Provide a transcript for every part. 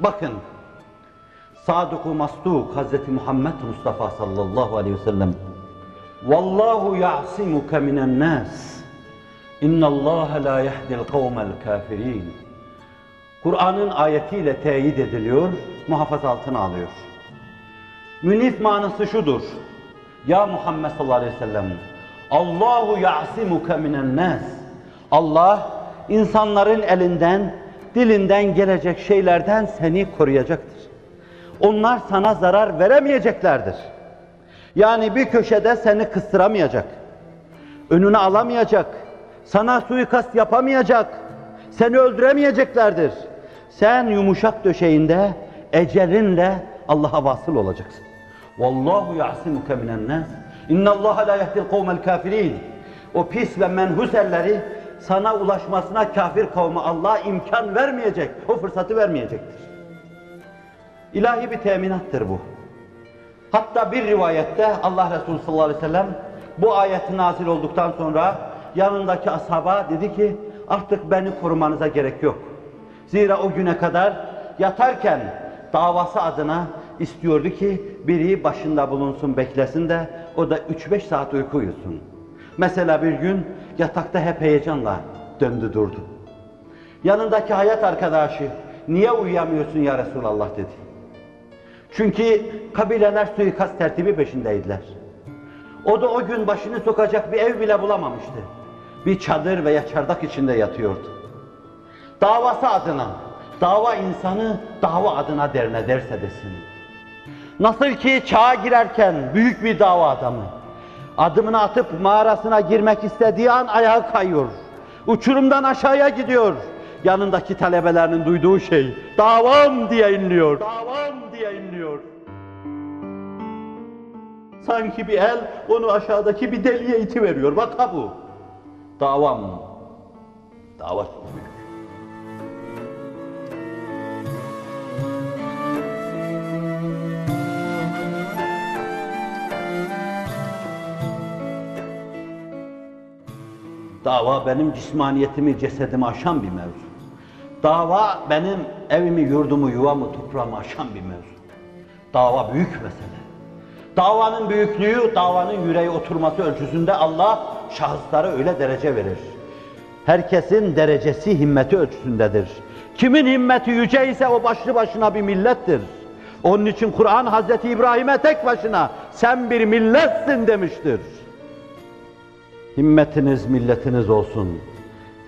Bakın, Sadık-ı Masduk Hz. Muhammed Mustafa sallallahu aleyhi ve sellem Vallahu ya'simuke minen nas İnna Allah la yehdil kavmel kafirin Kur'an'ın ayetiyle teyit ediliyor, muhafaza altına alıyor. Münif manası şudur. Ya Muhammed sallallahu aleyhi ve sellem Allahu ya'simuke minen nas Allah insanların elinden, dilinden gelecek şeylerden seni koruyacaktır. Onlar sana zarar veremeyeceklerdir. Yani bir köşede seni kıstıramayacak, önüne alamayacak, sana suikast yapamayacak, seni öldüremeyeceklerdir. Sen yumuşak döşeğinde ecelinle Allah'a vasıl olacaksın. Vallahu ya'simuke minen nas. İnnallaha la yehdil kavmel kafirin. O pis ve menhus elleri sana ulaşmasına kafir kavme Allah imkan vermeyecek, o fırsatı vermeyecektir. İlahi bir teminattır bu. Hatta bir rivayette Allah Resulü sallallahu aleyhi ve sellem bu ayet nazil olduktan sonra yanındaki ashaba dedi ki artık beni korumanıza gerek yok. Zira o güne kadar yatarken davası adına istiyordu ki biri başında bulunsun beklesin de o da 3-5 saat uyku uyusun. Mesela bir gün yatakta hep heyecanla döndü durdu. Yanındaki hayat arkadaşı niye uyuyamıyorsun ya Resulallah dedi. Çünkü kabileler suikast tertibi peşindeydiler. O da o gün başını sokacak bir ev bile bulamamıştı. Bir çadır veya çardak içinde yatıyordu. Davası adına, dava insanı dava adına der ne derse desin. Nasıl ki çağa girerken büyük bir dava adamı, adımını atıp mağarasına girmek istediği an ayağı kayıyor. Uçurumdan aşağıya gidiyor. Yanındaki talebelerinin duyduğu şey, davam diye inliyor. Davam diye inliyor. Sanki bir el onu aşağıdaki bir deliye iti veriyor. Bak ha bu. Davam. Dava çok. Dava benim cismaniyetimi, cesedimi aşan bir mevzu. Dava benim evimi, yurdumu, yuvamı, toprağımı aşan bir mevzu. Dava büyük mesele. Davanın büyüklüğü, davanın yüreğe oturması ölçüsünde Allah şahıslara öyle derece verir. Herkesin derecesi himmeti ölçüsündedir. Kimin himmeti yüce ise o başlı başına bir millettir. Onun için Kur'an Hazreti İbrahim'e tek başına sen bir milletsin demiştir. Himmetiniz milletiniz olsun.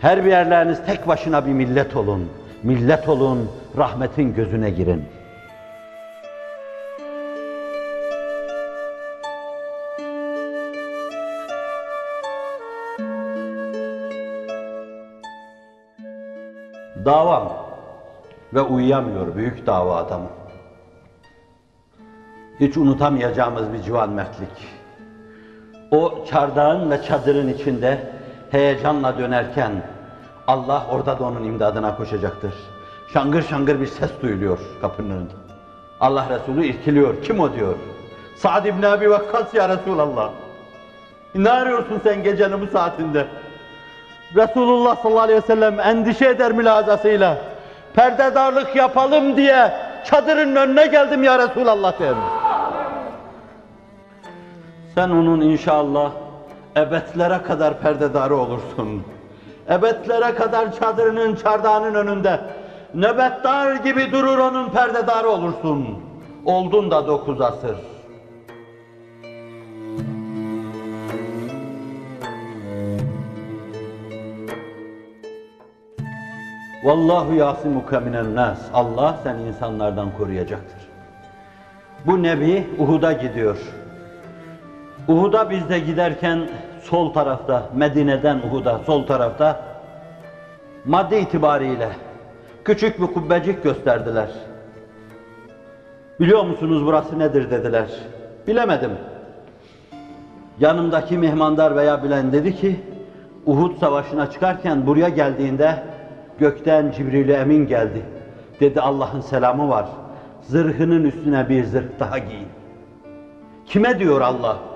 Her bir yerleriniz tek başına bir millet olun. Millet olun, rahmetin gözüne girin. Davam ve uyuyamıyor büyük dava adamı. Hiç unutamayacağımız bir civan mertlik. O çardağın ve çadırın içinde heyecanla dönerken Allah orada da onun imdadına koşacaktır. Şangır şangır bir ses duyuluyor kapının önünde. Allah Resulü irkiliyor. Kim o diyor? Sa'd ibn Abi Vakkas ya Resulallah. Ne arıyorsun sen gecenin bu saatinde? Resulullah sallallahu aleyhi ve sellem endişe eder mülazasıyla. Perdedarlık yapalım diye çadırın önüne geldim ya Resulallah der. Sen onun inşallah ebedlere kadar perdedarı olursun. Ebedlere kadar çadırının, çardağının önünde nöbetdar gibi durur onun perdedarı olursun. Oldun da dokuz asır. Vallahu yasimuke minen nas. Allah seni insanlardan koruyacaktır. Bu nebi Uhud'a gidiyor. Uhud'a biz de giderken sol tarafta, Medine'den Uhud'a sol tarafta madde itibariyle küçük bir kubbecik gösterdiler. Biliyor musunuz burası nedir dediler. Bilemedim. Yanımdaki mihmandar veya bilen dedi ki Uhud savaşına çıkarken buraya geldiğinde gökten Cibril Emin geldi. Dedi Allah'ın selamı var. Zırhının üstüne bir zırh daha giyin. Kime diyor Allah?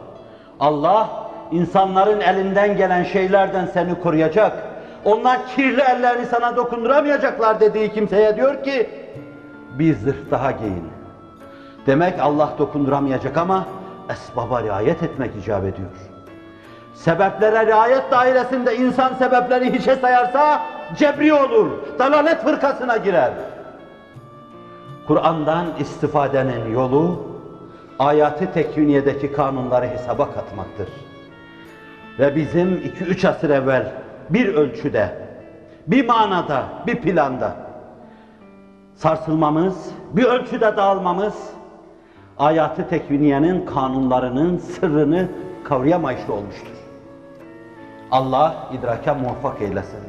Allah insanların elinden gelen şeylerden seni koruyacak. Onlar kirli ellerini sana dokunduramayacaklar dediği kimseye diyor ki bir zırh daha giyin. Demek Allah dokunduramayacak ama esbaba riayet etmek icap ediyor. Sebeplere riayet dairesinde insan sebepleri hiçe sayarsa cebri olur, dalalet fırkasına girer. Kur'an'dan istifadenin yolu, ayatı tekviniyedeki kanunları hesaba katmaktır. Ve bizim iki üç asır evvel bir ölçüde, bir manada, bir planda sarsılmamız, bir ölçüde dağılmamız, ayatı tekviniyenin kanunlarının sırrını kavrayamayışlı olmuştur. Allah idrake muvaffak eylesin.